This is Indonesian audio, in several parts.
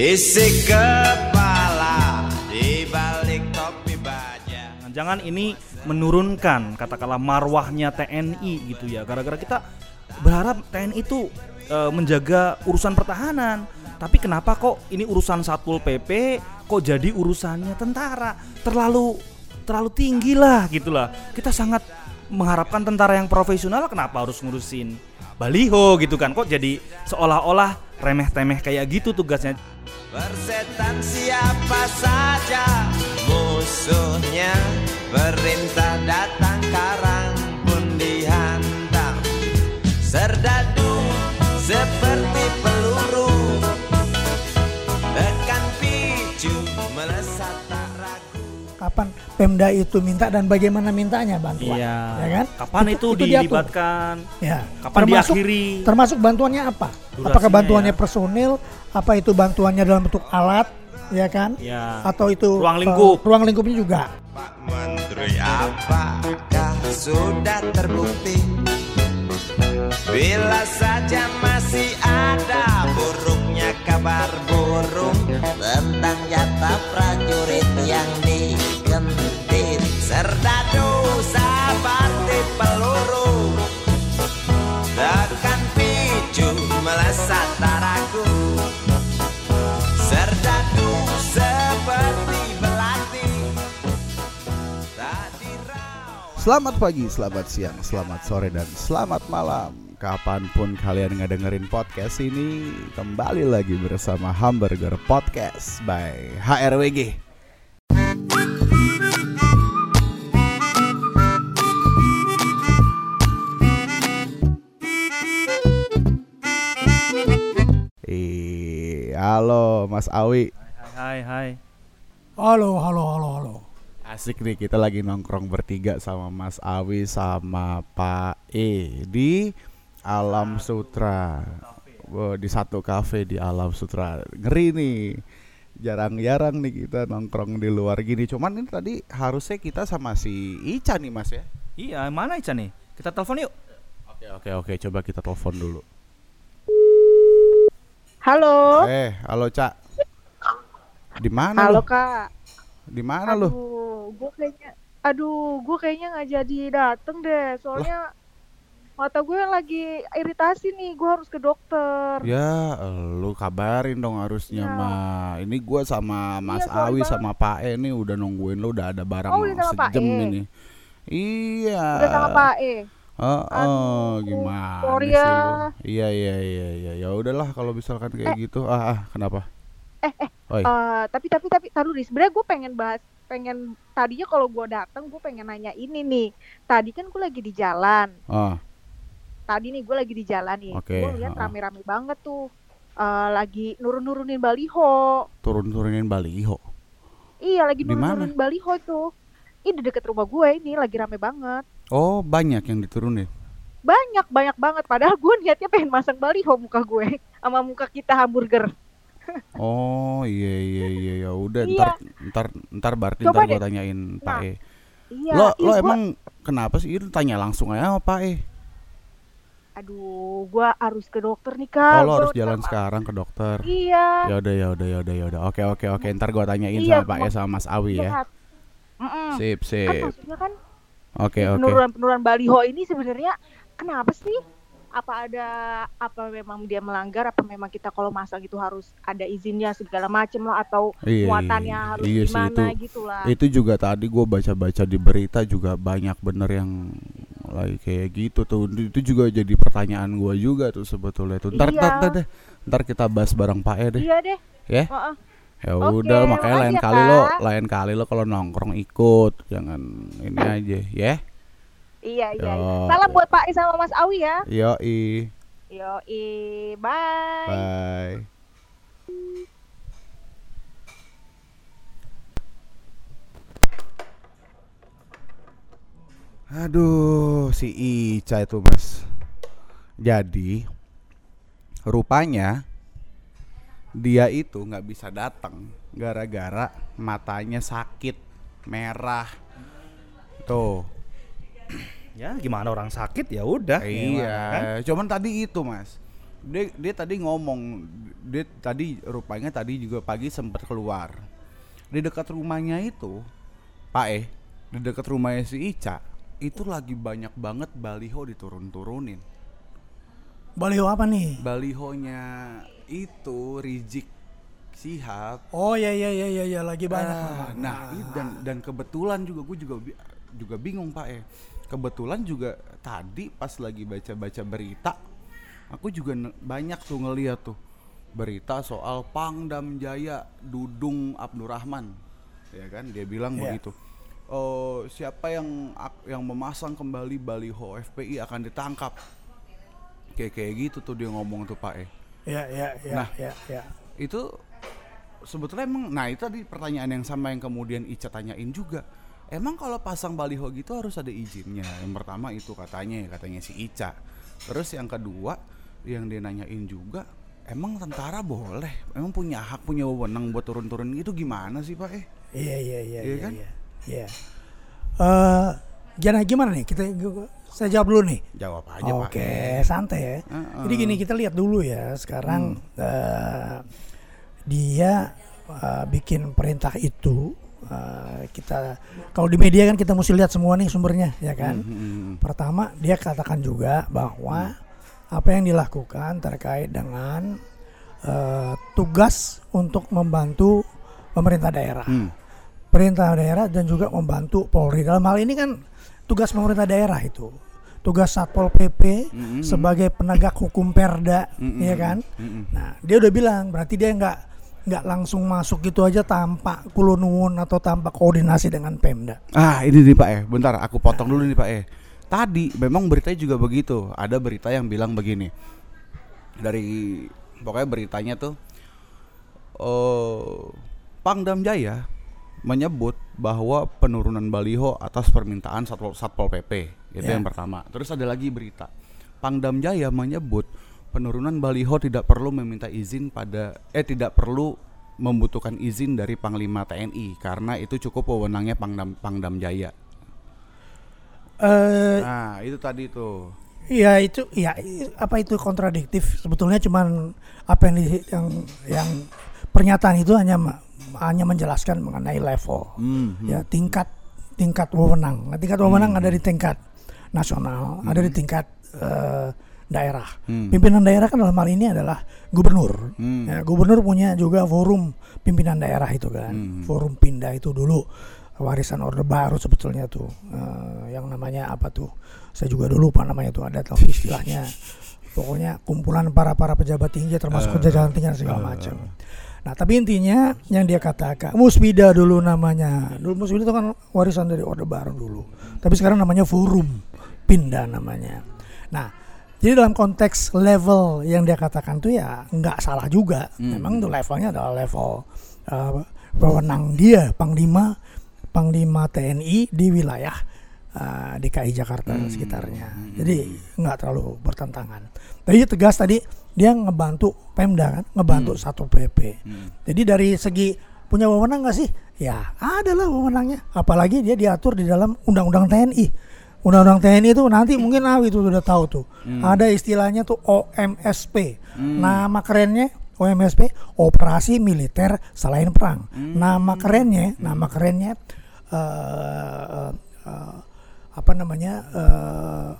Isi kepala di balik topi baja Jangan ini menurunkan katakanlah marwahnya TNI gitu ya. Gara-gara kita berharap TNI itu e, menjaga urusan pertahanan. Tapi kenapa kok ini urusan Satpol PP kok jadi urusannya tentara? Terlalu terlalu tinggi lah gitulah. Kita sangat mengharapkan tentara yang profesional kenapa harus ngurusin baliho gitu kan? Kok jadi seolah-olah remeh-temeh kayak gitu tugasnya. Persetan siapa saja musuhnya Perintah datang karang pun dihantam Serdadu seperti kapan Pemda itu minta dan bagaimana mintanya bantuan. Iya. Ya kan? Kapan itu, diatur. dilibatkan? Ya. Kapan diakhiri? Termasuk bantuannya apa? Durasinya Apakah bantuannya ya. personil? Apa itu bantuannya dalam bentuk alat? Ya kan? Ya. Atau itu Ruang eh, lingkup. ruang lingkupnya juga. Pak Menteri apakah sudah terbukti Bila saja masih ada kabar burung Tentang jatah prajurit yang digentit. Serdadu seperti peluru Tekan picu melesat tak ragu Serdadu seperti belati Selamat pagi, selamat siang, selamat sore, dan selamat malam Kapan pun kalian ngedengerin podcast ini Kembali lagi bersama Hamburger Podcast by HRWG Eh, halo Mas Awi Hai hai. Halo, halo, halo, halo. Asik nih kita lagi nongkrong bertiga sama Mas Awi sama Pak E di Alam Sutra. Wow, di satu kafe di Alam Sutra. Ngeri nih. Jarang-jarang nih kita nongkrong di luar gini. Cuman ini tadi harusnya kita sama si Ica nih Mas ya. Iya, mana Ica nih? Kita telepon yuk. Oke oke oke coba kita telepon dulu. Halo. Eh, halo Cak. Di mana Halo lu? Kak. Di mana lu? Aduh, gue kayaknya aduh, gue kayaknya nggak jadi dateng deh. Soalnya mata gue lagi iritasi nih, gue harus ke dokter. Ya, lu kabarin dong harusnya Iya. mah. Ini gua sama Mas sorry Awi banget. sama Pak E nih udah nungguin lu udah ada barang Oh, udah sama Pak sejam E. ini. Iya. Udah sama Pak E. Oh, Aduh, gimana sorry sih ya. Iya iya iya iya. Ya udahlah kalau misalkan kayak gitu. Ah, ah kenapa? Eh, eh. Oi. Eh, tapi tapi tapi taruh nih. Sebenarnya gue pengen bahas pengen tadinya kalau gue datang gue pengen nanya ini nih. Tadi kan gue lagi di jalan. Ah, Tadi nih gue lagi di jalan nih. Oke, Gue lihat rame-rame banget tuh. Eh, lagi nurun-nurunin baliho. turun-turunin baliho. Iya lagi nurun-nurunin baliho tuh. Ini di deket rumah gue ini lagi rame banget. Oh, banyak yang diturunin. Banyak banyak banget. Padahal gue niatnya pengen masang baliho muka gue sama muka kita hamburger. Oh, iya iya iya ya udah Iya. ntar ntar ntar berarti ntar gua deh. tanyain Pak Nah, E. Iya. lo iya, lo gua- emang kenapa sih? Itu tanya langsung aja sama Pak E. Aduh, gue harus ke dokter nih Oh, kak. lo Gua harus jalan sekarang ke dokter. Iya. Ya udah ya udah ya udah ya udah. Oke oke oke. Ntar gua tanyain Iya, sama Pak mak- sama Mas Awi ya. Sehat. Mm-mm. Sip Kan sip. maksudnya kan Oke oke. penurunan-penurunan baliho ini sebenarnya kenapa sih? Apa ada apa memang dia melanggar? Apa memang kita kalau masang itu harus ada izinnya segala macem lah atau Iya, muatannya iya, harus iya sih, gimana itu- gitu lah. Itu juga tadi gua baca-baca di berita juga banyak bener yang lagi kayak gitu tuh. Itu juga jadi pertanyaan gua juga tuh sebetulnya tuh. Ntar Iya. ntar, ntar deh. Ntar kita bahas bareng Pak E deh. Iya deh. Ya. Heeh. Ya Oke, udah makanya makasih lain ya, kali lo lain kali lo kalau nongkrong ikut jangan ini aja ya. Iya iya. iya. Yo, Salam buat Pak E sama Mas Awi ya. Yoi. Yo bye. Bye. Aduh, si Ica itu mas. Jadi, rupanya dia itu nggak bisa datang gara-gara matanya sakit, merah. Tuh, Ya, gimana orang sakit ya udah. iya. Kan? Cuman tadi itu mas, dia dia tadi ngomong dia tadi rupanya tadi juga pagi sempat keluar di dekat rumahnya itu Pak eh di dekat rumahnya si Ica itu lagi banyak banget baliho diturun-turunin Baliho apa nih? balihonya itu Rizik Sihab Oh ya ya ya ya, ya lagi banyak. Ah, nah i- dan dan kebetulan juga gue juga juga bingung pak eh kebetulan juga tadi pas lagi baca-baca berita aku juga banyak tuh ngeliat tuh berita soal Pangdam Jaya Dudung Abdurrahman ya kan dia bilang Iya. begitu oh siapa yang yang memasang kembali baliho FPI akan ditangkap kayak kayak gitu tuh dia ngomong tuh pak eh Ya ya ya Nah. ya ya. itu sebetulnya emang nah itu tadi pertanyaan yang sama yang kemudian Ica tanyain juga emang kalau pasang baliho gitu harus ada izinnya yang pertama itu katanya katanya si Ica terus yang kedua yang dia nanyain juga emang tentara boleh emang punya hak punya wewenang buat turun-turun itu gimana sih pak eh Iya iya iya Iya iya. kan? Iya. Iya. Eh, gimana gimana nih? Kita saya jawab dulu nih. jawab aja pak Oke, santai ya. Heeh. Jadi gini kita lihat dulu ya. Sekarang eh, dia eh, bikin perintah itu eh, kita kalau di media kan kita mesti lihat semua nih sumbernya ya kan. Hmm, Pertama dia katakan juga bahwa apa yang dilakukan terkait dengan eh, tugas untuk membantu pemerintah daerah, hmm, perintah daerah dan juga membantu Polri. Dalam hal ini kan tugas pemerintah daerah itu, tugas satpol pp Mm-mm. sebagai penegak hukum perda, Mm-mm. ya kan? Mm-mm. Nah dia udah bilang berarti dia nggak nggak langsung masuk gitu aja tanpa kulunun atau tanpa koordinasi dengan Pemda. Ah ini nih Pak Eh, bentar aku potong dulu nih Pak Eh. Tadi memang beritanya juga begitu. Ada berita yang bilang begini. Dari pokoknya beritanya tuh, oh Pangdam Jaya menyebut bahwa penurunan baliho atas permintaan satpol, satpol pp itu Ya. yang pertama. Terus ada lagi berita, Pangdam Jaya menyebut penurunan baliho tidak perlu meminta izin pada eh tidak perlu membutuhkan izin dari Panglima TNI karena itu cukup wewenangnya Pangdam Pangdam Jaya. Eh Nah, itu tadi tuh. Ya itu ya apa itu kontradiktif sebetulnya cuman apa yang di- yang yang pernyataan itu hanya hanya menjelaskan mengenai level Hmm, hmm. ya tingkat tingkat wewenang. Nah, tingkat wewenang ada di tingkat nasional, ada di tingkat eh, daerah. Hmm. Pimpinan daerah kan dalam hal ini adalah gubernur. Hmm. Ya, gubernur punya juga forum pimpinan daerah itu kan, Hmm. forum pindah itu dulu warisan orde baru sebetulnya tuh Eh, yang namanya apa tuh? Saya juga dulu lupa namanya tuh ada tuh istilahnya. Pokoknya kumpulan para para pejabat tinggi termasuk jajaran tinggi segala macam. Nah tapi intinya yang dia katakan Musbida dulu namanya. Dulu Musbida itu kan warisan dari Orde Baru dulu. Tapi sekarang namanya Forum. Pindah namanya. Nah jadi dalam konteks level yang dia katakan tuh ya nggak salah juga. Hmm. Memang tuh levelnya adalah level uh, wewenang dia Panglima Panglima TNI di wilayah uh, DKI Jakarta Hmm. sekitarnya. Jadi nggak terlalu bertentangan. Tapi tegas tadi dia ngebantu Pemda kan Ngebantu satu PP Hmm. jadi dari segi punya wewenang nggak sih? Ya ada lah wewenangnya. Apalagi dia diatur di dalam Undang-Undang TNI. Undang-Undang TNI itu nanti mungkin Awi itu udah tahu tuh. Ada istilahnya tuh OMSP. Nama kerennya OMSP Operasi Militer Selain Perang. Nama kerennya, nama kerennya eh, eh, apa namanya eh,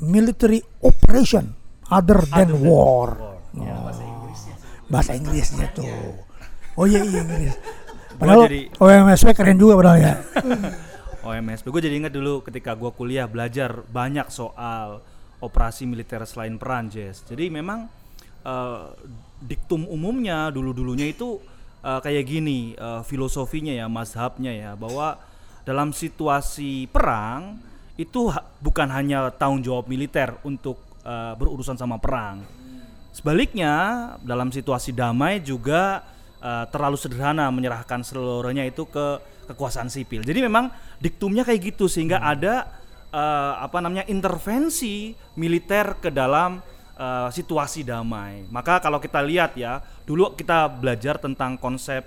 Military Operation Other than War. Oh, bahasa Inggrisnya tuh. Oh iya iya Inggris. Padahal jadi- OMSP keren juga padahal ya. OMSP. Gue jadi ingat dulu ketika gue kuliah belajar banyak soal operasi militer selain peran, Jess. Jadi memang eh, diktum umumnya dulu-dulunya itu eh, kayak gini eh, filosofinya ya, mazhabnya ya, bahwa dalam situasi perang itu ha- bukan hanya tanggung jawab militer untuk eh, berurusan sama perang. Sebaliknya dalam situasi damai juga eh, terlalu sederhana menyerahkan seluruhnya itu ke kekuasaan sipil. Jadi memang diktumnya kayak gitu sehingga ada eh, apa namanya intervensi militer ke dalam eh, situasi damai. Maka kalau kita lihat ya, dulu kita belajar tentang konsep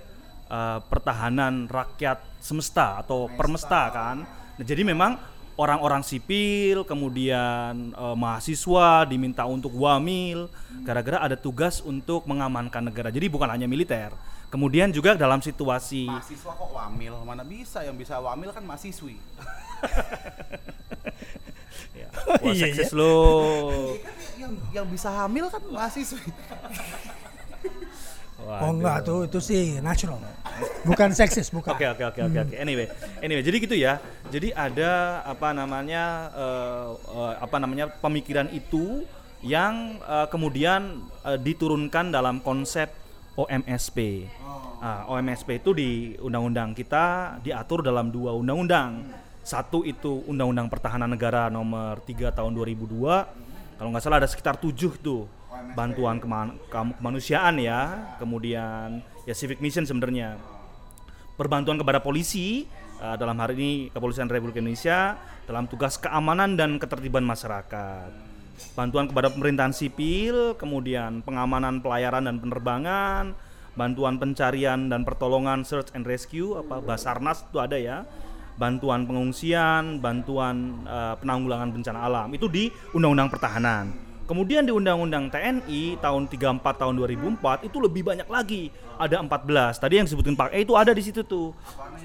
eh, pertahanan rakyat semesta atau permesta kan. Nah, jadi memang orang-orang sipil, kemudian eh, mahasiswa diminta untuk wamil, gara-gara ada tugas untuk mengamankan negara. Jadi bukan hanya militer. Kemudian juga dalam situasi Mahasiswa kok wamil? Mana bisa yang bisa wamil kan mahasiswi. ya, wah, Iya, seksis lo. Kan yang yang bisa hamil kan mahasiswi. Oh enggak tuh itu sih nasional. Bukan seksis, bukan. Oke oke oke oke oke. Anyway, anyway, jadi gitu ya. Jadi ada apa namanya eh, eh, apa namanya pemikiran itu yang eh, kemudian eh, diturunkan dalam konsep OMSP. Ah, OMSP itu di undang-undang kita diatur dalam dua undang-undang. Satu itu Undang-Undang Pertahanan Negara nomor 3 tahun 2002. Kalau nggak salah ada sekitar tujuh tuh bantuan kema- kam- kemanusiaan ya. Kemudian ya civic mission sebenarnya perbantuan kepada polisi uh, dalam hari ini Kepolisian Republik Indonesia dalam tugas keamanan dan ketertiban masyarakat. Bantuan kepada pemerintahan sipil, kemudian pengamanan pelayaran dan penerbangan, bantuan pencarian dan pertolongan search and rescue apa Basarnas itu ada ya. Bantuan pengungsian, bantuan uh, penanggulangan bencana alam itu di Undang-Undang Pertahanan. Kemudian di Undang-Undang TNI tahun 34 tahun 2004 itu lebih banyak lagi. Ada 14. Tadi yang disebutin Pak E itu ada di situ tuh.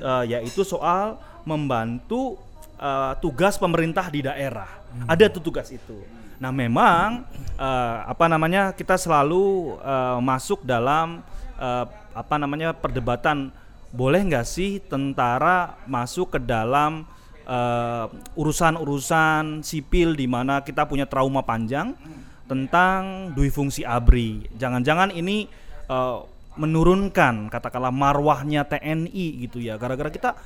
Eh, yaitu soal membantu eh, tugas pemerintah di daerah. Ada tuh tugas itu. Nah, memang eh, apa namanya? kita selalu eh, masuk dalam eh, apa namanya? perdebatan boleh nggak sih tentara masuk ke dalam urusan-urusan sipil di mana kita punya trauma panjang tentang dui fungsi ABRI. Jangan-jangan ini eh, menurunkan katakanlah marwahnya TNI gitu ya. Gara-gara kita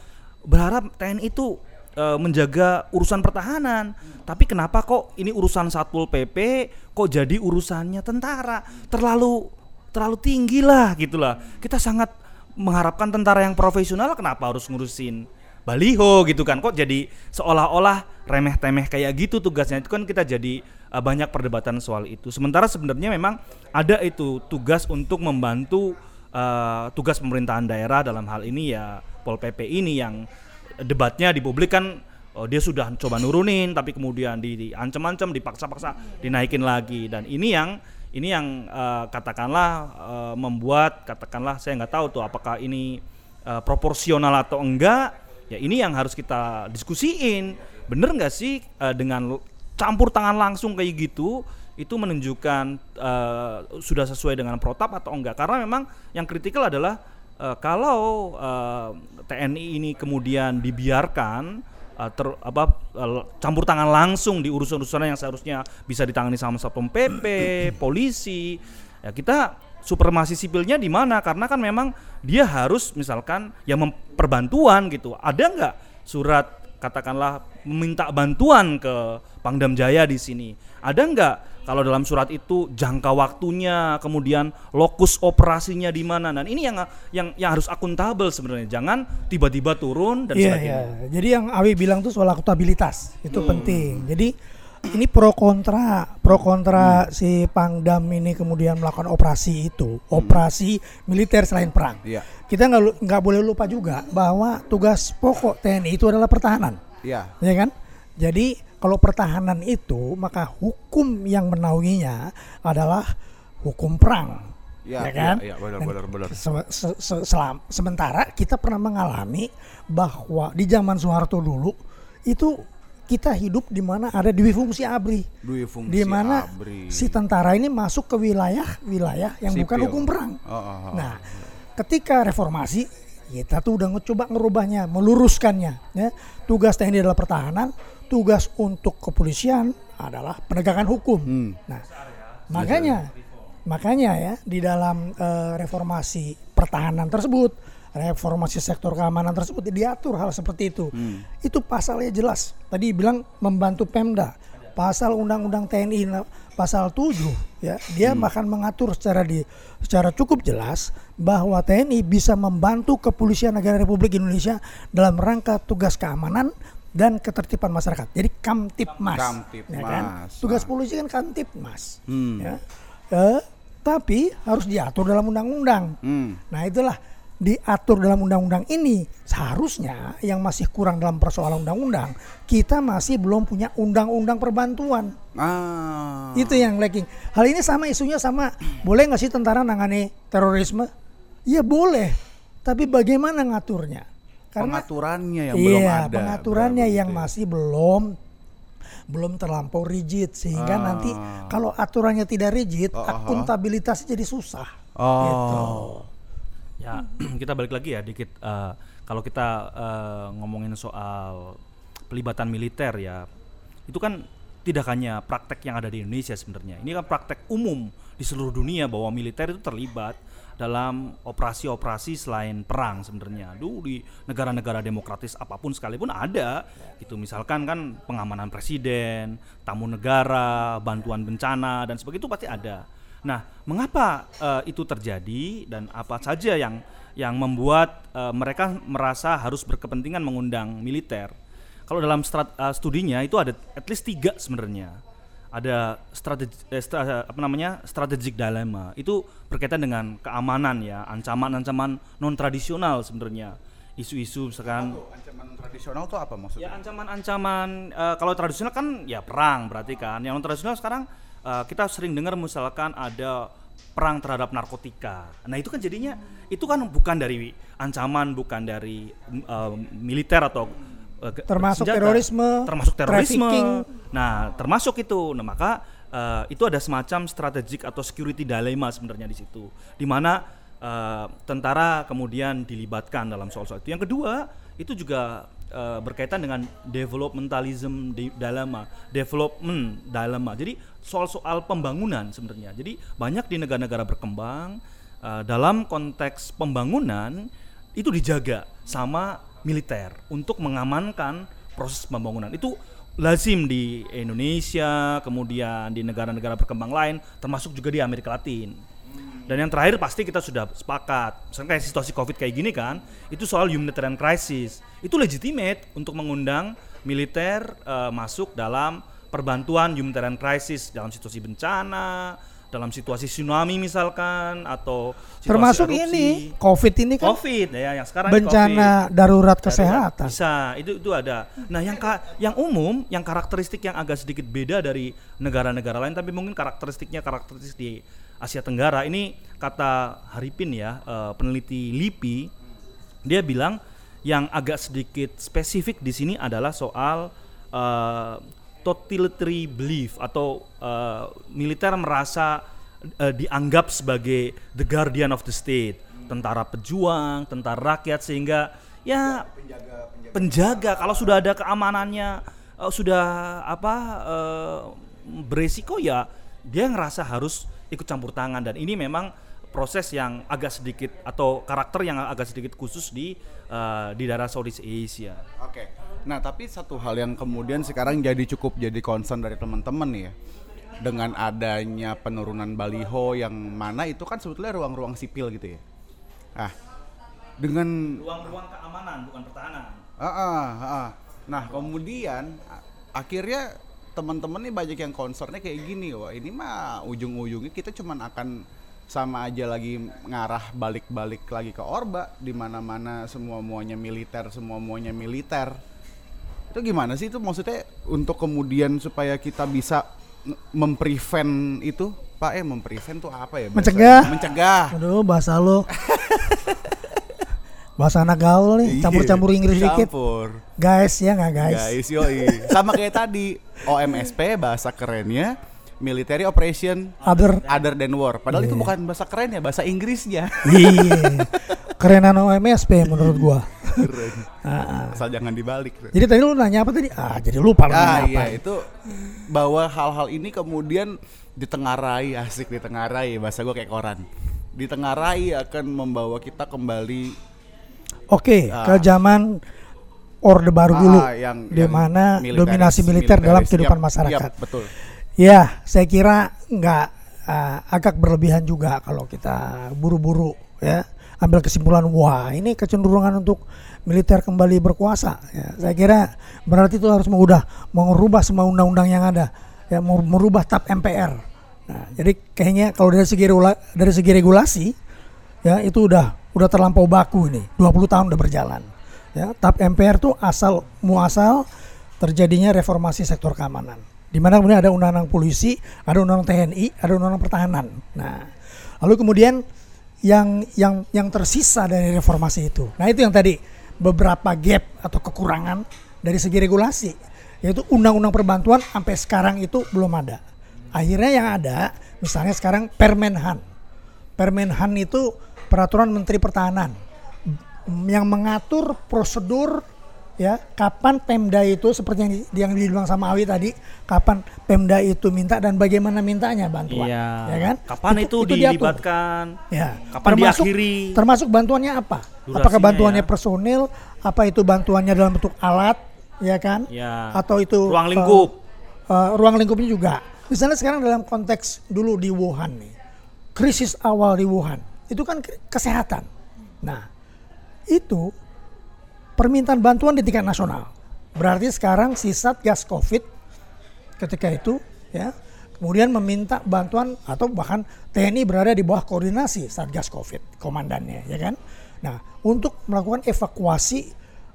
berharap TNI itu eh, menjaga urusan pertahanan. Tapi kenapa kok ini urusan Satpol PP kok jadi urusannya tentara? Terlalu terlalu tinggi lah gitulah. Kita sangat mengharapkan tentara yang profesional kenapa harus ngurusin baliho gitu kan. Kok jadi seolah-olah remeh-temeh kayak gitu tugasnya? Itu kan kita jadi uh, banyak perdebatan soal itu. Sementara sebenarnya memang ada itu tugas untuk membantu uh, tugas pemerintahan daerah dalam hal ini ya Pol PP ini yang debatnya di publik kan oh, dia sudah coba nurunin tapi kemudian di, diancam-ancam dipaksa-paksa dinaikin lagi. Dan ini yang ini yang uh, katakanlah uh, membuat katakanlah saya nggak tahu tuh apakah ini uh, proporsional atau enggak ya ini yang harus kita diskusiin bener nggak sih uh, dengan campur tangan langsung kayak gitu itu menunjukkan uh, sudah sesuai dengan protap atau enggak karena memang yang kritikal adalah uh, kalau uh, TNI ini kemudian dibiarkan uh, ter, apa uh, campur tangan langsung di urusan-urusan yang seharusnya bisa ditangani sama satpol pp, polisi. Ya kita supremasi sipilnya di mana? Karena kan memang dia harus misalkan yang memperbantuan gitu. Ada nggak surat katakanlah meminta bantuan ke Pangdam Jaya di sini? Ada nggak kalau dalam surat itu jangka waktunya, kemudian lokus operasinya di mana? Dan ini yang yang yang harus akuntabel sebenarnya. Jangan tiba-tiba turun dan Iya, sebagainya. iya. Jadi yang Awi bilang tuh soal akuntabilitas itu penting. Jadi ini pro kontra, pro kontra si Pangdam ini kemudian melakukan operasi itu, operasi militer selain perang. Iya. Kita nggak nggak boleh lupa juga bahwa tugas pokok TNI itu adalah pertahanan, Iya. ya kan? Jadi kalau pertahanan itu maka hukum yang menaunginya adalah hukum perang. Iya, ya kan? iya, iya, benar, Dan benar, benar. se- se- se- selam- sementara kita pernah mengalami bahwa di zaman Soeharto dulu itu kita hidup di mana ada dwi fungsi ABRI. Fungsi Di mana si tentara ini masuk ke wilayah-wilayah yang bukan Sipil. hukum perang. Oh, oh, oh. Nah, ketika reformasi kita tuh udah ngecoba ngerubahnya, meluruskannya. Ya. Tugas TNI adalah pertahanan, tugas untuk kepolisian adalah penegakan hukum. Hmm. Nah, makanya, makanya ya di dalam eh, reformasi pertahanan tersebut, reformasi sektor keamanan tersebut diatur hal seperti itu. Itu pasalnya jelas. Tadi bilang membantu Pemda. Pasal Undang-Undang TNI pasal 7 ya, dia bahkan mengatur secara di secara cukup jelas bahwa TNI bisa membantu kepolisian negara Republik Indonesia dalam rangka tugas keamanan dan ketertiban masyarakat. Jadi Kamtipmas. ya kan? Kamtipmas. Tugas polisi kan Kamtipmas. Hmm. Ya. Eh, tapi harus diatur dalam undang-undang. Hmm. Nah itulah diatur dalam undang-undang ini seharusnya yang masih kurang dalam persoalan undang-undang kita masih belum punya undang-undang perbantuan Ah. itu yang lacking hal ini sama isunya sama boleh nggak sih tentara nangani terorisme ya boleh tapi bagaimana ngaturnya karena pengaturannya yang belum iya ada. pengaturannya berarti. yang masih belum belum terlampau rigid sehingga Ah. nanti kalau aturannya tidak rigid Oh, oh, oh. akuntabilitasnya jadi susah Oh. gitu. Ya, kita balik lagi ya dikit. eh, kalau kita eh, ngomongin soal pelibatan militer ya, itu kan tidak hanya praktek yang ada di Indonesia sebenarnya. Ini kan praktek umum di seluruh dunia bahwa militer itu terlibat dalam operasi-operasi selain perang sebenarnya. Dulu di negara-negara demokratis apa pun sekalipun ada. Gitu misalkan kan pengamanan presiden, tamu negara, bantuan bencana dan sebagainya itu pasti ada. Nah, mengapa eh, itu terjadi dan apa saja yang yang membuat eh, mereka merasa harus berkepentingan mengundang militer? Kalau dalam strat- eh, studinya itu ada at least tiga sebenarnya. Ada strategi eh, stra- apa namanya strategic dilemma. Itu berkaitan dengan keamanan ya, ancaman-ancaman non tradisional sebenarnya. Isu-isu misalkan Ancaman tradisional tuh apa maksudnya? Ya ancaman-ancaman eh, kalau tradisional kan ya perang berarti kan. Yang non tradisional sekarang eh, kita sering dengar misalkan ada perang terhadap narkotika. Nah itu kan jadinya itu kan bukan dari ancaman, bukan dari eh, militer atau ke- Termasuk senjata. terorisme, termasuk terorisme. trafficking. Nah termasuk itu. Nah maka eh, itu ada semacam strategik atau security dilemma sebenarnya di situ, di mana eh, tentara kemudian dilibatkan dalam soal-soal itu. Yang kedua itu juga eh, berkaitan dengan developmentalism di dilemma, development dilemma. Jadi soal-soal pembangunan sebenarnya. Jadi banyak di negara-negara berkembang eh, dalam konteks pembangunan itu dijaga sama militer untuk mengamankan proses pembangunan. Itu lazim di Indonesia, kemudian di negara-negara berkembang lain, termasuk juga di Amerika Latin. Dan yang terakhir pasti kita sudah sepakat, misalnya kayak situasi COVID kayak gini kan, itu soal humanitarian crisis. Itu legitimate untuk mengundang militer eh, masuk dalam perbantuan humanitarian crisis dalam situasi bencana, dalam situasi tsunami misalkan atau situasi termasuk erupsi. ini covid ini kan COVID ya yang sekarang bencana COVID. darurat Darurat. kesehatan Bisa, itu itu ada. Nah, yang ka- yang umum, yang karakteristik yang agak sedikit beda dari negara-negara lain tapi mungkin karakteristiknya karakteristik di Asia Tenggara. Ini kata Haripin ya, eh, peneliti LIPI, dia bilang yang agak sedikit spesifik di sini adalah soal eh, totalitarian belief atau eh, militer merasa eh, dianggap sebagai the guardian of the state, tentara pejuang, tentara rakyat sehingga ya penjaga. Kalau sudah ada keamanannya eh, sudah apa eh, beresiko ya dia ngerasa harus ikut campur tangan dan ini memang proses yang agak sedikit atau karakter yang agak sedikit khusus di eh, di daerah Southeast Asia. Oke. Nah, tapi satu hal yang kemudian sekarang jadi cukup jadi concern dari teman-teman nih ya. Dengan adanya penurunan baliho yang mana itu kan sebetulnya ruang-ruang sipil gitu ya. Ah. Dengan Ruang-ruang keamanan bukan pertahanan. Ah, ah, ah. Nah, kemudian akhirnya teman-teman nih banyak yang concernnya kayak gini, wah ini mah ujung-ujungnya kita cuman akan sama aja lagi ngarah balik-balik lagi ke Orba di mana-mana semua muanya militer, semua muanya militer. Itu gimana sih itu maksudnya untuk kemudian supaya kita bisa memprevent itu, Pak eh memprevent tuh apa ya? Mencegah. Mencegah. aduh bahasa lo bahasa anak gaul nih Iya, campur-campur Inggris dikit Campur. guys ya nggak guys Guys, yoi. Sama kayak tadi, OMSP bahasa kerennya Military Operation other Other Than War. Padahal Iya. itu bukan bahasa keren ya, bahasa Inggrisnya. iya kerenan OMSP menurut gua Keren. Ah. Asal jangan dibalik. jadi tadi lu nanya apa tadi ah jadi lupa lu Ah nanya apa iya itu bahwa hal-hal ini kemudian ditengarai asik ditengarai bahasa gua kayak koran ditengarai akan membawa kita kembali Oke, Ah. ke zaman Orde Baru ah, dulu, yang, di yang mana militeris- dominasi militer dalam kehidupan Yap, masyarakat. yap, betul. Ya, saya kira nggak ah, agak berlebihan juga kalau kita buru-buru ya ambil kesimpulan wah ini kecenderungan untuk militer kembali berkuasa. Ya, saya kira berarti itu harus mengubah mengubah semua undang-undang yang ada, ya mau merubah tap MPR. Nah, jadi kayaknya kalau dari segi regula- dari segi regulasi ya itu udah udah terlampau baku ini. 20 tahun udah berjalan. Ya TAP MPR tuh asal muasal terjadinya reformasi sektor keamanan. Di mana kemudian ada undang-undang polisi ada undang-undang TNI ada undang-undang pertahanan. Nah lalu kemudian yang yang yang tersisa dari reformasi itu. Nah itu yang tadi beberapa gap atau kekurangan dari segi regulasi yaitu undang-undang perbantuan sampai sekarang itu belum ada. Akhirnya yang ada misalnya sekarang Permenhan. Permenhan itu peraturan Menteri Pertahanan yang mengatur prosedur ya kapan Pemda itu seperti yang, di- yang dibilang sama Awi tadi kapan Pemda itu minta dan bagaimana mintanya bantuan Iya. ya kan Kapan itu, diatur. dilibatkan? ya Kapan diakhiri? termasuk bantuannya apa Durasinya apakah bantuannya ya. personil apa itu bantuannya dalam bentuk alat ya kan Ya. atau itu Ruang eh, lingkup. eh, ruang lingkupnya juga misalnya sekarang dalam konteks dulu di Wuhan nih krisis awal di Wuhan itu kan kesehatan. Nah itu permintaan bantuan di tingkat nasional. Berarti sekarang si Satgas Covid ketika itu ya kemudian meminta bantuan atau bahkan TNI berada di bawah koordinasi Satgas Covid komandannya ya kan? Nah untuk melakukan evakuasi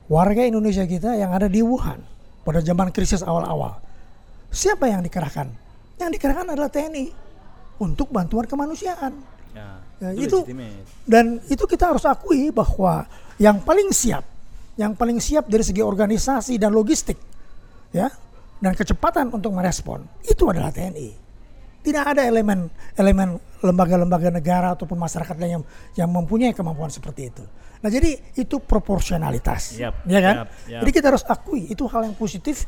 warga Indonesia kita yang ada di Wuhan pada zaman krisis awal-awal. Siapa yang dikerahkan? Yang dikerahkan adalah TNI untuk bantuan kemanusiaan. Ya, Ya, itu itu- dan itu kita harus akui bahwa yang paling siap, yang paling siap dari segi organisasi dan logistik, ya, dan kecepatan untuk merespon itu adalah TNI. Tidak ada elemen elemen lembaga-lembaga negara ataupun masyarakat lain yang yang mempunyai kemampuan seperti itu. Nah, jadi itu proporsionalitas, Yap, ya kan? yap, yap. Jadi kita harus akui itu hal yang positif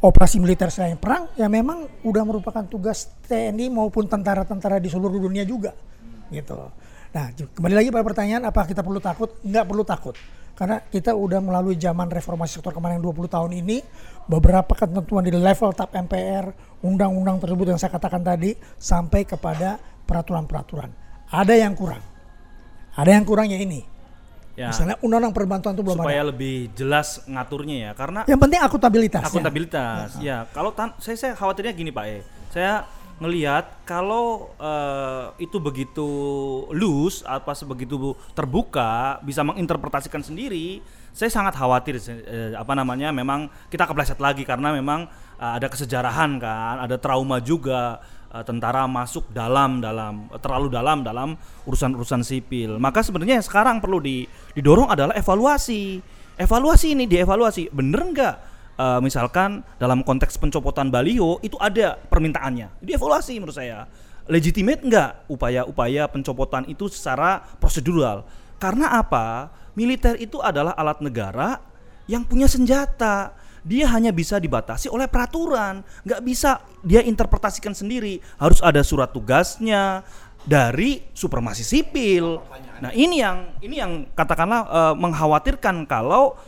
operasi militer selain perang ya memang udah merupakan tugas TNI maupun tentara-tentara di seluruh dunia juga gitu. Nah kembali lagi pada pertanyaan apa kita perlu takut? Nggak perlu takut karena kita udah melalui zaman reformasi sektor yang 20 tahun ini beberapa ketentuan di level TAP MPR undang-undang tersebut yang saya katakan tadi sampai kepada peraturan-peraturan ada yang kurang ada yang kurangnya ini Ya, misalnya undang-undang perbantuan itu belum supaya ada lebih jelas ngaturnya ya, karena yang penting akuntabilitas ya. akuntabilitas. Ya, kalau tan- saya saya khawatirnya gini Pak E. Saya ngelihat kalau eh, itu begitu loose apa sebegitu terbuka bisa menginterpretasikan sendiri, saya sangat khawatir eh, apa namanya memang kita kepleset lagi karena memang eh, ada kesejarahan kan, ada trauma juga eh, tentara masuk dalam dalam terlalu dalam dalam urusan-urusan sipil. Maka sebenarnya yang sekarang perlu di, didorong adalah evaluasi. Evaluasi ini dievaluasi, bener nggak eh, misalkan dalam konteks pencopotan baliho itu ada permintaannya, dievaluasi menurut saya. Legitimate nggak upaya-upaya pencopotan itu secara prosedural? Karena apa? Militer itu adalah alat negara yang punya senjata. Dia hanya bisa dibatasi oleh peraturan, nggak bisa dia interpretasikan sendiri. Harus ada surat tugasnya dari supremasi sipil. Nah ini yang ini yang katakanlah eh, mengkhawatirkan kalau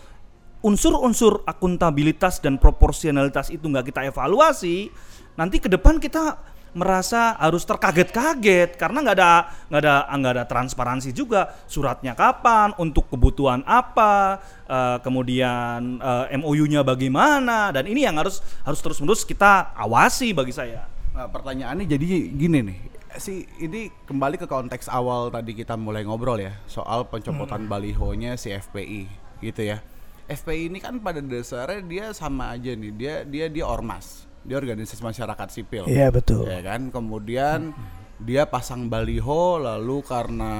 unsur-unsur akuntabilitas dan proporsionalitas itu nggak kita evaluasi, nanti ke depan kita merasa harus terkaget-kaget karena nggak ada nggak ada nggak ada transparansi juga suratnya kapan untuk kebutuhan apa eh, kemudian eh, MOU-nya bagaimana dan ini yang harus harus terus-menerus kita awasi bagi saya. Nah, pertanyaannya jadi gini nih. Si ini kembali ke konteks awal tadi kita mulai ngobrol ya soal pencopotan balihonya si FPI gitu ya. FPI ini kan pada dasarnya dia sama aja nih. Dia dia dia ormas. Dia organisasi masyarakat sipil. Iya betul. Ya kan? Kemudian dia pasang baliho lalu karena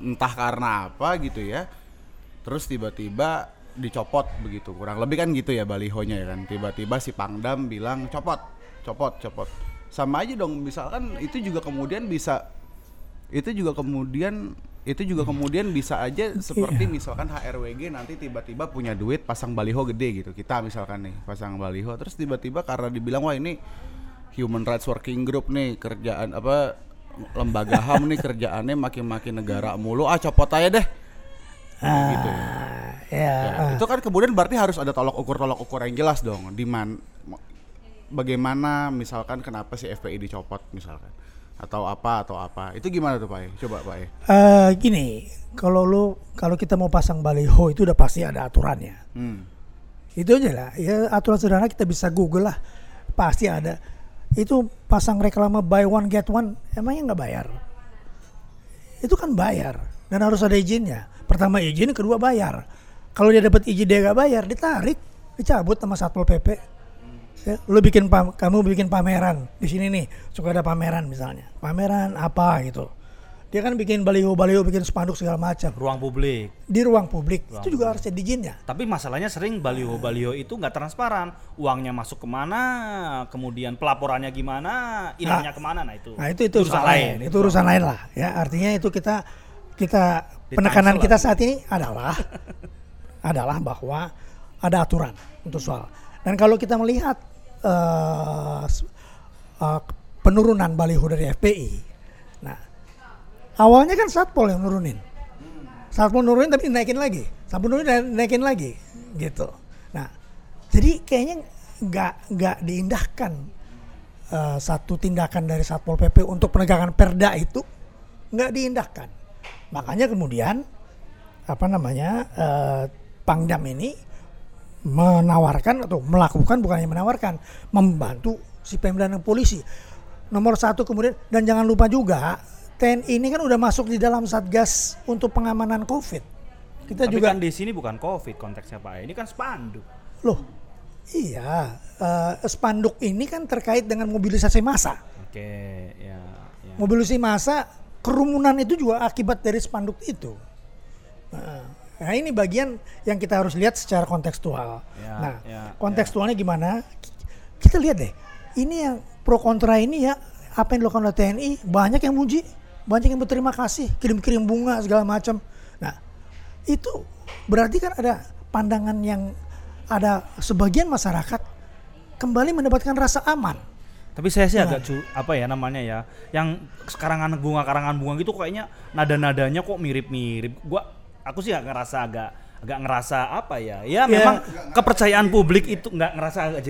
entah karena apa gitu ya. Terus tiba-tiba dicopot begitu. Kurang lebih kan gitu ya balihonya ya kan. Tiba-tiba si Pangdam bilang copot, copot, copot. Sama aja dong misalkan itu juga kemudian bisa itu juga kemudian itu juga kemudian bisa aja seperti misalkan HRWG nanti tiba-tiba punya duit pasang baliho gede gitu. Kita misalkan nih pasang baliho terus tiba-tiba karena dibilang wah ini Human Rights Working Group nih kerjaan apa lembaga HAM nih kerjaannya makin-makin negara mulu ah copot aja deh. Gitu ya. Ah, ya, Ya, ah. itu kan kemudian berarti harus ada tolok ukur tolok ukur yang jelas dong di man bagaimana misalkan kenapa si FPI dicopot misalkan atau apa atau apa itu gimana tuh Pak E? coba Pak E Eh, gini, kalau lu kalau kita mau pasang baliho itu udah pasti ada aturannya. hmm. Itu aja lah. Ya aturan sederhana kita bisa Google lah. Pasti ada. Itu pasang reklame buy one get one, emangnya nggak bayar? Itu kan bayar. dan harus ada izinnya. Pertama izin, kedua bayar. Kalau dia dapat izin dia nggak bayar, ditarik, dicabut sama satpol pp. Ya, lu bikin pam- kamu bikin pameran di sini nih, suka ada pameran misalnya, pameran apa gitu. Dia kan bikin baliho-baliho, bikin spanduk segala macam ruang publik. di ruang publik. itu juga harus ada izinnya. Tapi masalahnya sering baliho-baliho itu nggak transparan. Uangnya masuk ke mana, kemudian pelaporannya gimana, ininya ke mana, nah itu. Nah itu itu urusan lain, itu urusan lain lah. Ya artinya itu kita kita Di penekanan kita saat ini adalah adalah bahwa ada aturan untuk soal. Dan kalau kita melihat s- eh, penurunan baliho dari FPI, nah awalnya kan satpol yang nurunin, satpol nurunin tapi dinaikin lagi, satpol nurunin dan dinaikin lagi, gitu. Nah jadi kayaknya nggak nggak diindahkan eh, satu tindakan dari satpol pp untuk penegakan perda itu nggak diindahkan. Makanya kemudian apa namanya eh, Pangdam ini menawarkan atau melakukan bukan hanya menawarkan membantu si Pemda dan polisi. Nomor satu kemudian dan jangan lupa juga TNI ini kan udah masuk di dalam satgas untuk pengamanan COVID. Kita Tapi juga kan di sini bukan covid konteksnya Pak. Ini kan spanduk. loh iya eh, spanduk ini kan terkait dengan mobilisasi massa. Oke, ya. ya. mobilisasi massa kerumunan itu juga akibat dari spanduk itu. Nah, nah, ini bagian yang kita harus lihat secara kontekstual. Ya, nah, ya, kontekstualnya gimana? Kita lihat deh. Ini yang pro kontra ini ya apa yang dilakukan oleh TNI banyak yang muji, banyak yang berterima kasih, kirim-kirim bunga segala macam. Nah, itu berarti kan ada pandangan yang ada sebagian masyarakat kembali mendapatkan rasa aman. Tapi saya sih agak cu- apa ya namanya ya, yang karangan bunga karangan bunga gitu kayaknya nada-nadanya kok mirip-mirip. Gua aku sih ngerasa agak agak ngerasa apa ya? Ya memang kepercayaan publik itu nggak ngerasa agak.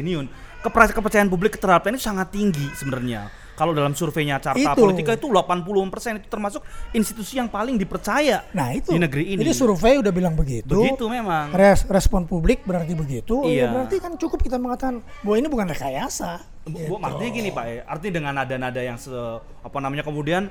Keper- kepercayaan publik terhadap ini sangat tinggi sebenarnya. Kalau dalam surveinya Carta Itu. Politika itu 80% itu termasuk institusi yang paling dipercaya Nah, itu. di negeri ini. Jadi survei udah bilang begitu. Begitu memang. Res- respon publik berarti begitu. Iya. Ya berarti kan cukup kita mengatakan bahwa ini bukan rekayasa. Bu, bu, artinya gini Pak, ya, artinya dengan nada-nada yang se, apa namanya kemudian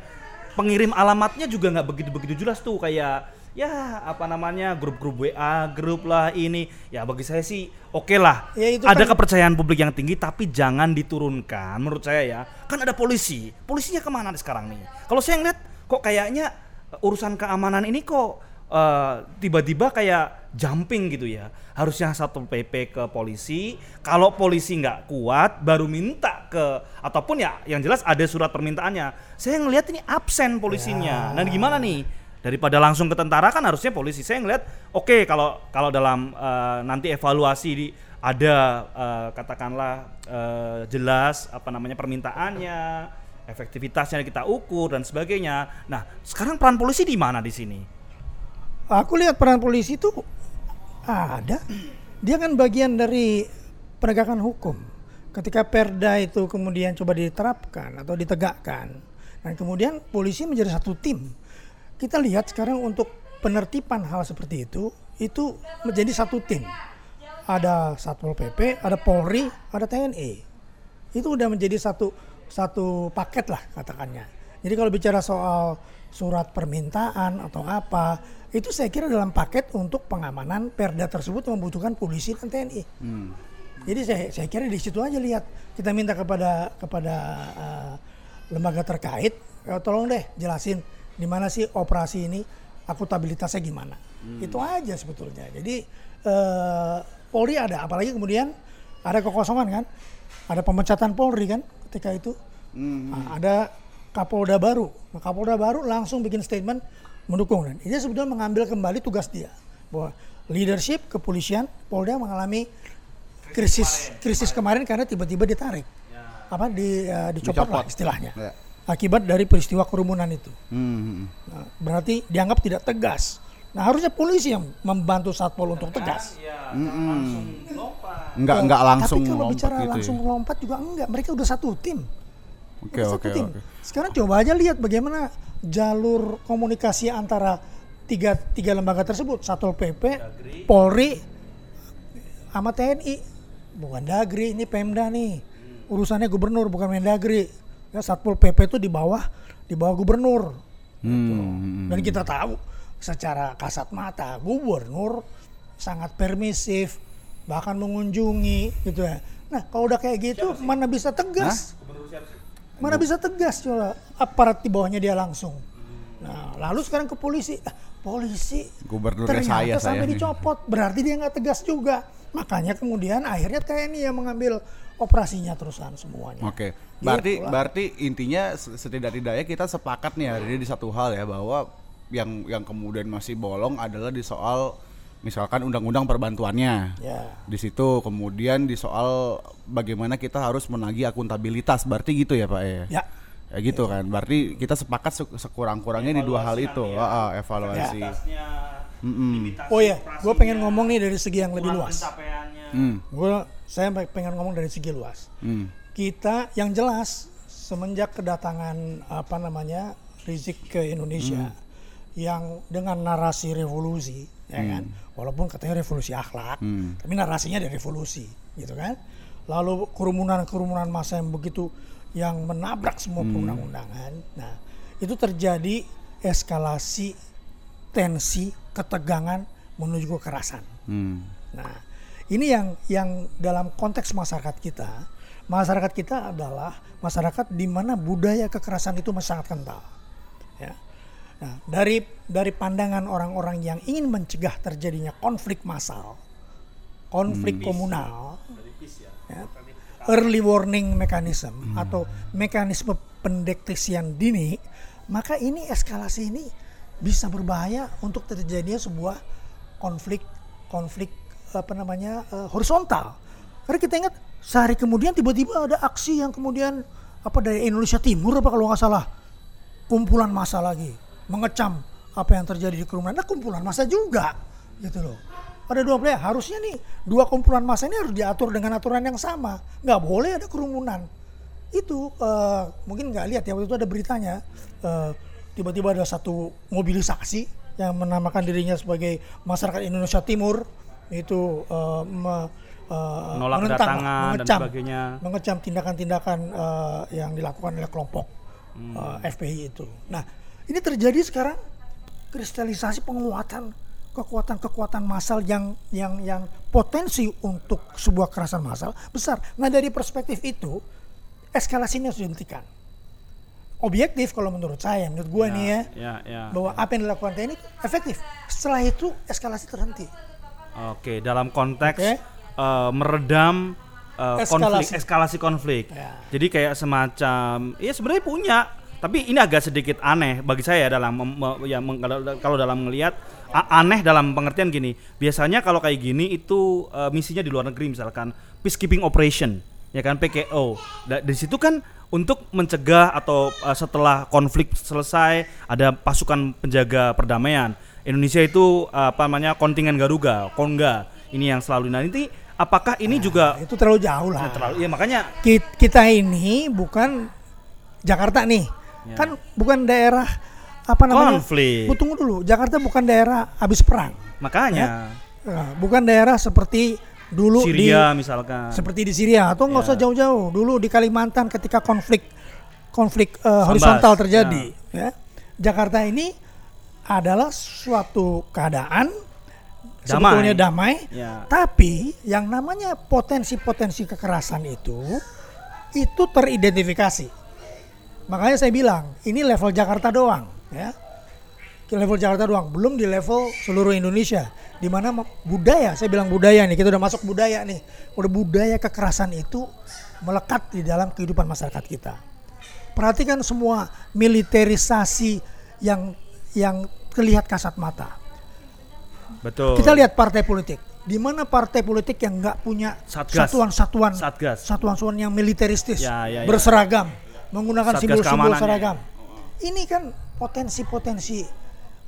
pengirim alamatnya juga nggak begitu-begitu jelas tuh kayak ya apa namanya grup-grup WA, grup lah ini. Ya bagi saya sih oke lah. Ya, itu ada kan- kepercayaan publik yang tinggi tapi jangan diturunkan menurut saya ya. Kan ada polisi. Polisinya ke mana nih sekarang nih? Kalau saya ngeliat kok kayaknya uh, urusan keamanan ini kok uh, tiba-tiba kayak jumping gitu ya. Harusnya satu PP ke polisi. Kalau polisi nggak kuat, baru minta ke ataupun ya yang jelas ada surat permintaannya. Saya ngelihat ini absen polisinya. Nah gimana nih? Daripada langsung ke tentara kan harusnya polisi. Saya ngelihat oke kalau kalau dalam uh, nanti evaluasi di ada uh, katakanlah uh, jelas apa namanya permintaannya, efektivitasnya kita ukur dan sebagainya. Nah, sekarang peran polisi di mana di sini? Aku lihat peran polisi itu ada. Dia kan bagian dari penegakan hukum. Ketika perda itu kemudian coba diterapkan atau ditegakkan, dan kemudian polisi menjadi satu tim. Kita lihat sekarang untuk penertiban hal seperti itu, itu menjadi satu tim. Ada satpol pp, ada polri, ada tni. Itu udah menjadi satu satu paket lah katakannya. Jadi kalau bicara soal surat permintaan atau apa, itu saya kira dalam paket untuk pengamanan perda tersebut membutuhkan polisi dan TNI. Jadi saya saya kira di situ aja lihat kita minta kepada kepada uh, lembaga terkait, "Eh, tolong deh jelasin di mana sih operasi ini akutabilitasnya gimana. Itu aja sebetulnya. Jadi eh, Polri ada, apalagi kemudian ada kekosongan kan, ada pemecatan Polri kan ketika itu. Nah, ada Kapolda baru, nah, Kapolda baru langsung bikin statement mendukung dan ini sebetulnya mengambil kembali tugas dia bahwa leadership kepolisian Polda mengalami krisis krisis kemarin karena tiba-tiba ditarik apa di eh, dicopot, lah Dicopot. istilahnya Ya. Akibat dari peristiwa kerumunan itu Hmm. Nah, berarti dianggap tidak tegas nah harusnya polisi yang membantu satpol untuk tegas Enggak enggak langsung tapi kalau lompat bicara gitu langsung ya. lompat juga enggak mereka udah satu tim Oke Udah oke satu tim. oke. Sekarang coba aja lihat bagaimana jalur komunikasi antara tiga tiga lembaga tersebut, Satpol PP, Polri, sama TNI. Bukan Dagri, ini Pemda nih. Urusannya gubernur bukan Mendagri. Ya, Satpol PP itu di bawah di bawah gubernur. Hmm. Dan kita tahu secara kasat mata gubernur sangat permisif bahkan mengunjungi gitu ya. Nah kalau udah kayak gitu mana bisa tegas? Mana bisa tegas coba aparat di bawahnya dia langsung. Nah lalu sekarang ke polisi, Ah, polisi Gubernurnya ternyata saya, saya sampai nih. dicopot berarti dia nggak tegas juga. Makanya kemudian akhirnya TNI yang mengambil operasinya terusan semuanya. Oke, berarti Gitu lah. berarti intinya se- setidak-tidaknya kita sepakat nih hari ini di satu hal ya bahwa yang yang kemudian masih bolong adalah di soal misalkan undang-undang perbantuannya. Ya. Di situ kemudian di soal bagaimana kita harus menagih akuntabilitas. Berarti gitu ya, Pak ya? Ya. Ya gitu kan. Berarti kita sepakat se- sekurang-kurangnya di dua hal itu. ya. Ah, ah, evaluasi. Batasnya, Mm-mm. limitasi Oh ya, gue pengen ngomong nih dari segi yang lebih luas. pencapaiannya. Hmm. Gue saya pengen ngomong dari segi luas. Hmm. Kita yang jelas semenjak kedatangan apa namanya Rizik ke Indonesia Hmm. yang dengan narasi revolusi, ya kan, walaupun katanya revolusi akhlak, Hmm. tapi narasinya dari revolusi, gitu kan. Lalu kerumunan-kerumunan massa yang begitu yang menabrak semua Hmm. perundang-undangan. Nah, itu terjadi eskalasi tensi, ketegangan menuju kekerasan. Hmm. Nah, ini yang yang dalam konteks masyarakat kita, masyarakat kita adalah masyarakat di mana budaya kekerasan itu masih sangat kental. Ya. Nah, dari dari pandangan orang-orang yang ingin mencegah terjadinya konflik massal, konflik komunal, ya, early warning mechanism atau mekanisme pendeteksian dini, maka ini eskalasi ini bisa berbahaya untuk terjadinya sebuah konflik konflik apa namanya eh, horizontal. Karena kita ingat sehari kemudian tiba-tiba ada aksi yang kemudian apa dari Indonesia Timur apa kalau nggak salah kumpulan massa lagi mengecam apa yang terjadi di kerumunan. Nah kumpulan massa juga gitu loh. Ada dua belah harusnya nih dua kumpulan massa ini harus diatur dengan aturan yang sama. Nggak boleh ada kerumunan. Itu eh, mungkin nggak lihat ya waktu itu ada beritanya eh, tiba-tiba ada satu mobilisasi yang menamakan dirinya sebagai masyarakat Indonesia Timur itu me- eh, Menolak menentang, kedatangan dan mengecam, sebagainya. mengecam tindakan-tindakan eh, yang dilakukan oleh kelompok Hmm. eh, FPI itu. Nah, ini terjadi sekarang kristalisasi penguatan kekuatan-kekuatan massal yang yang yang potensi untuk sebuah kekerasan massal besar. Nah, dari perspektif itu eskalasinya harus dihentikan. Objektif kalau menurut saya, menurut gue nih ya, Ya, ya. bahwa apa yang dilakukan TNI efektif. Setelah itu eskalasi terhenti. Oke, dalam konteks Oke. eh, meredam eh, konflik, Eskalasi. eskalasi konflik. Ya. Jadi kayak semacam, ya sebenarnya punya, tapi ini agak sedikit aneh bagi saya dalam ya kalau, dalam melihat aneh dalam pengertian gini. Biasanya kalau kayak gini itu eh, misinya di luar negeri misalkan peacekeeping operation, ya kan PKO. Da- di situ kan untuk mencegah atau eh, setelah konflik selesai ada pasukan penjaga perdamaian. Indonesia itu apa namanya kontingen Garuda, Konga. Ini yang selalu nah ini apakah ini juga Itu terlalu jauh lah. terlalu ya makanya Ki- kita ini bukan Jakarta nih, Ya. kan bukan daerah apa namanya? Konflik. Bu, tunggu dulu, Jakarta bukan daerah habis perang, makanya Nah, bukan daerah seperti dulu Syria di misalkan. seperti di Syria atau nggak Ya. usah jauh-jauh. Dulu di Kalimantan ketika konflik konflik Sambas, horizontal terjadi, ya. Jakarta ini adalah suatu keadaan sebetulnya damai, Ya. tapi yang namanya potensi-potensi kekerasan itu itu teridentifikasi. Makanya saya bilang ini level Jakarta doang, ya. Level Jakarta doang, belum di level seluruh Indonesia. Di mana budaya, saya bilang budaya nih, kita udah masuk budaya nih. Udah budaya kekerasan itu melekat di dalam kehidupan masyarakat kita. Perhatikan semua militerisasi yang yang terlihat kasat mata. Betul. Kita lihat partai politik. Di mana partai politik yang nggak punya satuan-satuan satuan-satuan yang militeristis, Ya, ya, ya. berseragam, menggunakan simbol-simbol seragam. Ini kan potensi-potensi.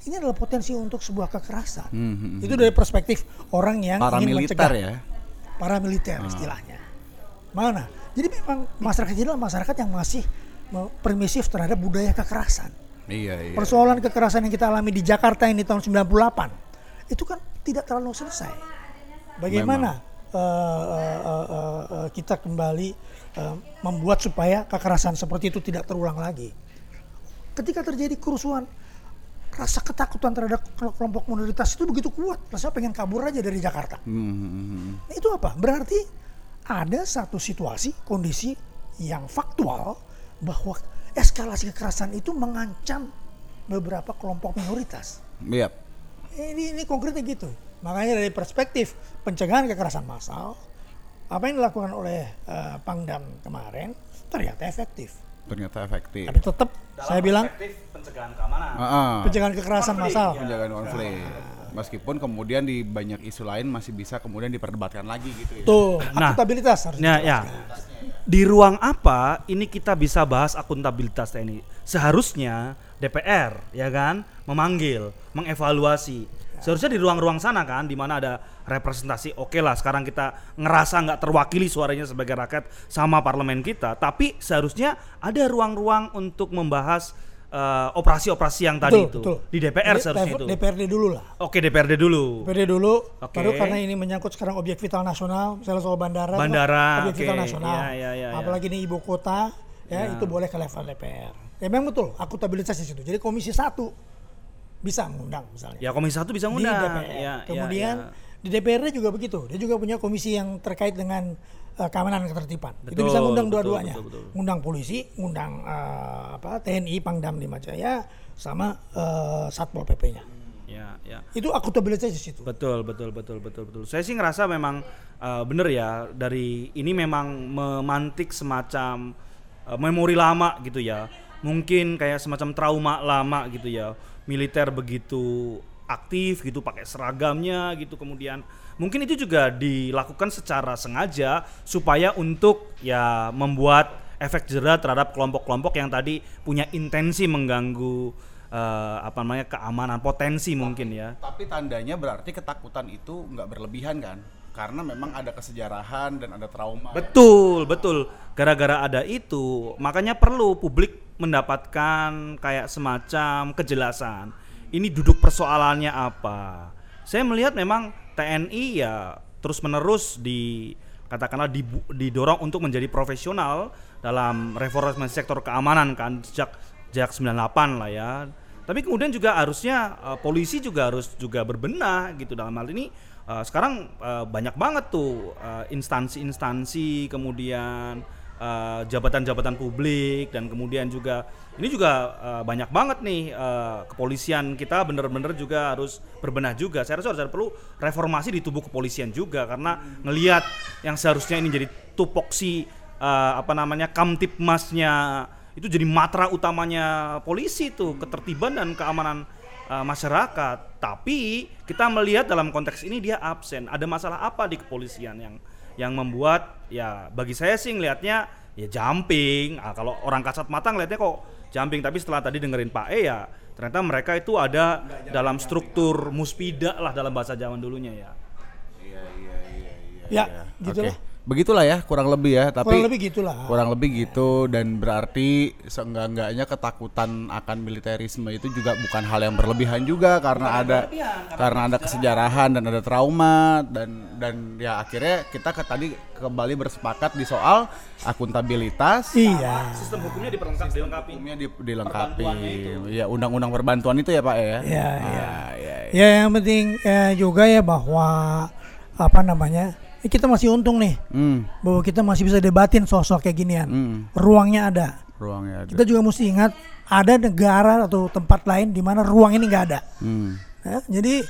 Ini adalah potensi untuk sebuah kekerasan. Hmm, Itu dari perspektif orang yang ingin Paramiliter mencegah. ya. Paramiliter istilahnya. Mana? Jadi memang masyarakat ini adalah masyarakat yang masih permisif terhadap budaya kekerasan. Iya, iya. Persoalan kekerasan yang kita alami di Jakarta ini tahun 98 itu kan tidak terlalu selesai. Bagaimana eh, eh, eh, eh, eh, kita kembali eh, membuat supaya kekerasan seperti itu tidak terulang lagi. Ketika terjadi kerusuhan, rasa ketakutan terhadap kelompok minoritas itu begitu kuat. Rasanya pengen kabur aja dari Jakarta. Hmm. Nah, itu apa? Berarti ada satu situasi, kondisi yang faktual bahwa eskalasi kekerasan itu mengancam beberapa kelompok minoritas. Iya. Ini ini konkretnya gitu. Makanya dari perspektif pencegahan kekerasan massal, apa yang dilakukan oleh eh, Pangdam kemarin ternyata efektif. Ternyata efektif. Tapi tetap saya bilang pencegahan keamanan. Heeh. pencegahan kekerasan massal. Penjagaan konflik. Meskipun kemudian di banyak isu lain masih bisa kemudian diperdebatkan lagi gitu ya. Tuh, Nah, akuntabilitas harus Nah, ya. Di ruang apa ini kita bisa bahas akuntabilitas TNI? Seharusnya DPR ya kan memanggil, mengevaluasi. Seharusnya di ruang-ruang sana kan di mana ada representasi. Oke lah, sekarang kita ngerasa nggak terwakili suaranya sebagai rakyat sama parlemen kita, tapi seharusnya ada ruang-ruang untuk membahas eh, operasi-operasi yang tadi itu di DPR Jadi, seharusnya itu. DPRD dulu lah. Oke, DPRD dulu. DPRD dulu, Oke. baru karena ini menyangkut sekarang objek vital nasional, misalnya soal bandara, Bandara, objek vital oke. nasional. Ya, ya, ya, ya. Apalagi ini ibu kota, ya, Ya. itu boleh ke level DPR. Ya memang betul, akuntabilitas di situ. Jadi komisi satu bisa mengundang misalnya. Ya Komisi satu bisa di ngundang. DPR. Ya, ya, Kemudian ya. di DPRD juga begitu. Dia juga punya komisi yang terkait dengan eh, keamanan dan ketertiban. itu Betul, bisa ngundang dua-duanya. Ngundang polisi, ngundang eh, apa TNI, Pangdam Lima Jaya, sama eh, Satpol PP-nya. Ya, ya. Itu akuntabilitas di situ. Betul, betul, betul, betul, betul. Saya sih ngerasa memang uh, bener ya dari ini memang memantik semacam uh, memori lama gitu ya. Mungkin kayak semacam trauma lama gitu ya. Militer begitu aktif gitu pakai seragamnya gitu kemudian mungkin itu juga dilakukan secara sengaja supaya untuk ya membuat efek jerah terhadap kelompok-kelompok yang tadi punya intensi mengganggu eh, apa namanya keamanan potensi mungkin ya Tapi tandanya berarti ketakutan itu nggak berlebihan kan? Karena memang ada kesejarahan dan ada trauma. Betul, betul. Gara-gara ada itu, makanya perlu publik mendapatkan kayak semacam kejelasan. Ini duduk persoalannya apa? Saya melihat memang TNI ya terus-menerus di katakanlah dibu- didorong untuk menjadi profesional dalam reformasi sektor keamanan kan sejak sejak 98 lah ya. Tapi kemudian juga harusnya eh, polisi juga harus juga berbenah gitu dalam hal ini eh, sekarang eh, banyak banget tuh eh, instansi-instansi kemudian eh, jabatan-jabatan publik dan kemudian juga ini juga eh, banyak banget nih eh, kepolisian kita bener-bener juga harus berbenah juga. Saya rasa harus perlu reformasi di tubuh kepolisian juga karena ngelihat yang seharusnya ini jadi tupoksi eh, apa namanya kamtipmasnya itu jadi matra utamanya polisi tuh ketertiban dan keamanan uh, masyarakat. Tapi kita melihat dalam konteks ini dia absen. Ada masalah apa di kepolisian yang yang membuat ya bagi saya sih ngelihatnya ya jumping. Ah, kalau orang kasat mata ngelihatnya kok jumping. Tapi setelah tadi dengerin Pak E ya ternyata mereka itu ada dalam struktur muspida lah dalam bahasa zaman dulunya ya. Ya, Oke. gitulah. Begitulah ya, kurang lebih ya. Tapi Kurang lebih gitulah. kurang lebih gitu dan berarti seenggak-enggaknya ketakutan akan militerisme itu juga bukan hal yang berlebihan juga karena ada karena ada kesejarahan dan ada trauma dan dan ya akhirnya kita ke, tadi kembali bersepakat di soal akuntabilitas Iya. Sistem hukumnya diperlengkapi dilengkapi. hukumnya di- dilengkapi ya undang-undang perbantuan itu ya Pak ya Iya, iya. Ah, iya, iya. Ya yang penting eh, juga ya bahwa apa namanya eh, kita masih untung nih Hmm, bahwa kita masih bisa debatin soal-soal kayak ginian. hmm, Ruangnya ada. ruangnya ada Kita juga mesti ingat ada negara atau tempat lain di mana ruang ini nggak ada. Hmm, Ya, jadi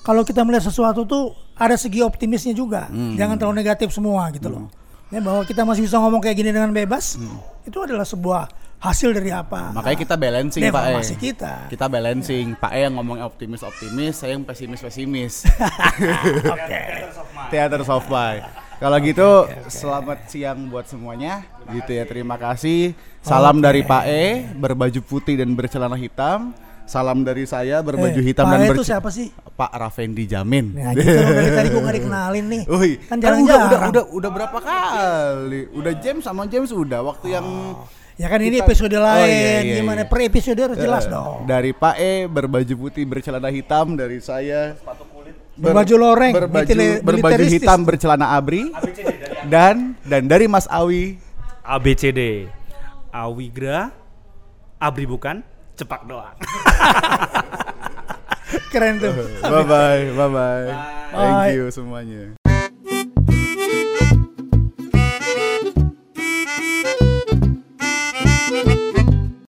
kalau kita melihat sesuatu tuh ada segi optimisnya juga. Jangan terlalu negatif semua gitu loh. Ya, bahwa kita masih bisa ngomong kayak gini dengan bebas itu adalah sebuah hasil dari apa? makanya kita balancing Pak E. kita. kita balancing. Pak E yang ngomong optimis optimis saya yang pesimis pesimis Oke. Theater of Mind. Kalau gitu selamat siang buat semuanya. Gitu ya terima kasih. Salam Oke. dari Pak E berbaju putih dan bercelana hitam salam dari saya berbaju Eh, hitam Pak dan E itu siapa sih? Pak Rafendi Jamin. Nah, gitu loh, dari tadi gue gak dikenalin nih. Ui, Kan kan jarang udah, udah, udah, udah berapa kali? Udah James sama James udah waktu yang Ya kan ini Kita- episode Oh, lain, iya, iya, gimana? iya. per episode harus jelas Eh, dong. Dari Pak E berbaju putih bercelana hitam dari saya ber- Berbaju loreng, berbaju, berbaju hitam bercelana abri. Dan dan dari Mas Awi. ABCD Awigra. Abri bukan cepak doang. Keren tuh. Bye bye, bye bye. Thank you semuanya.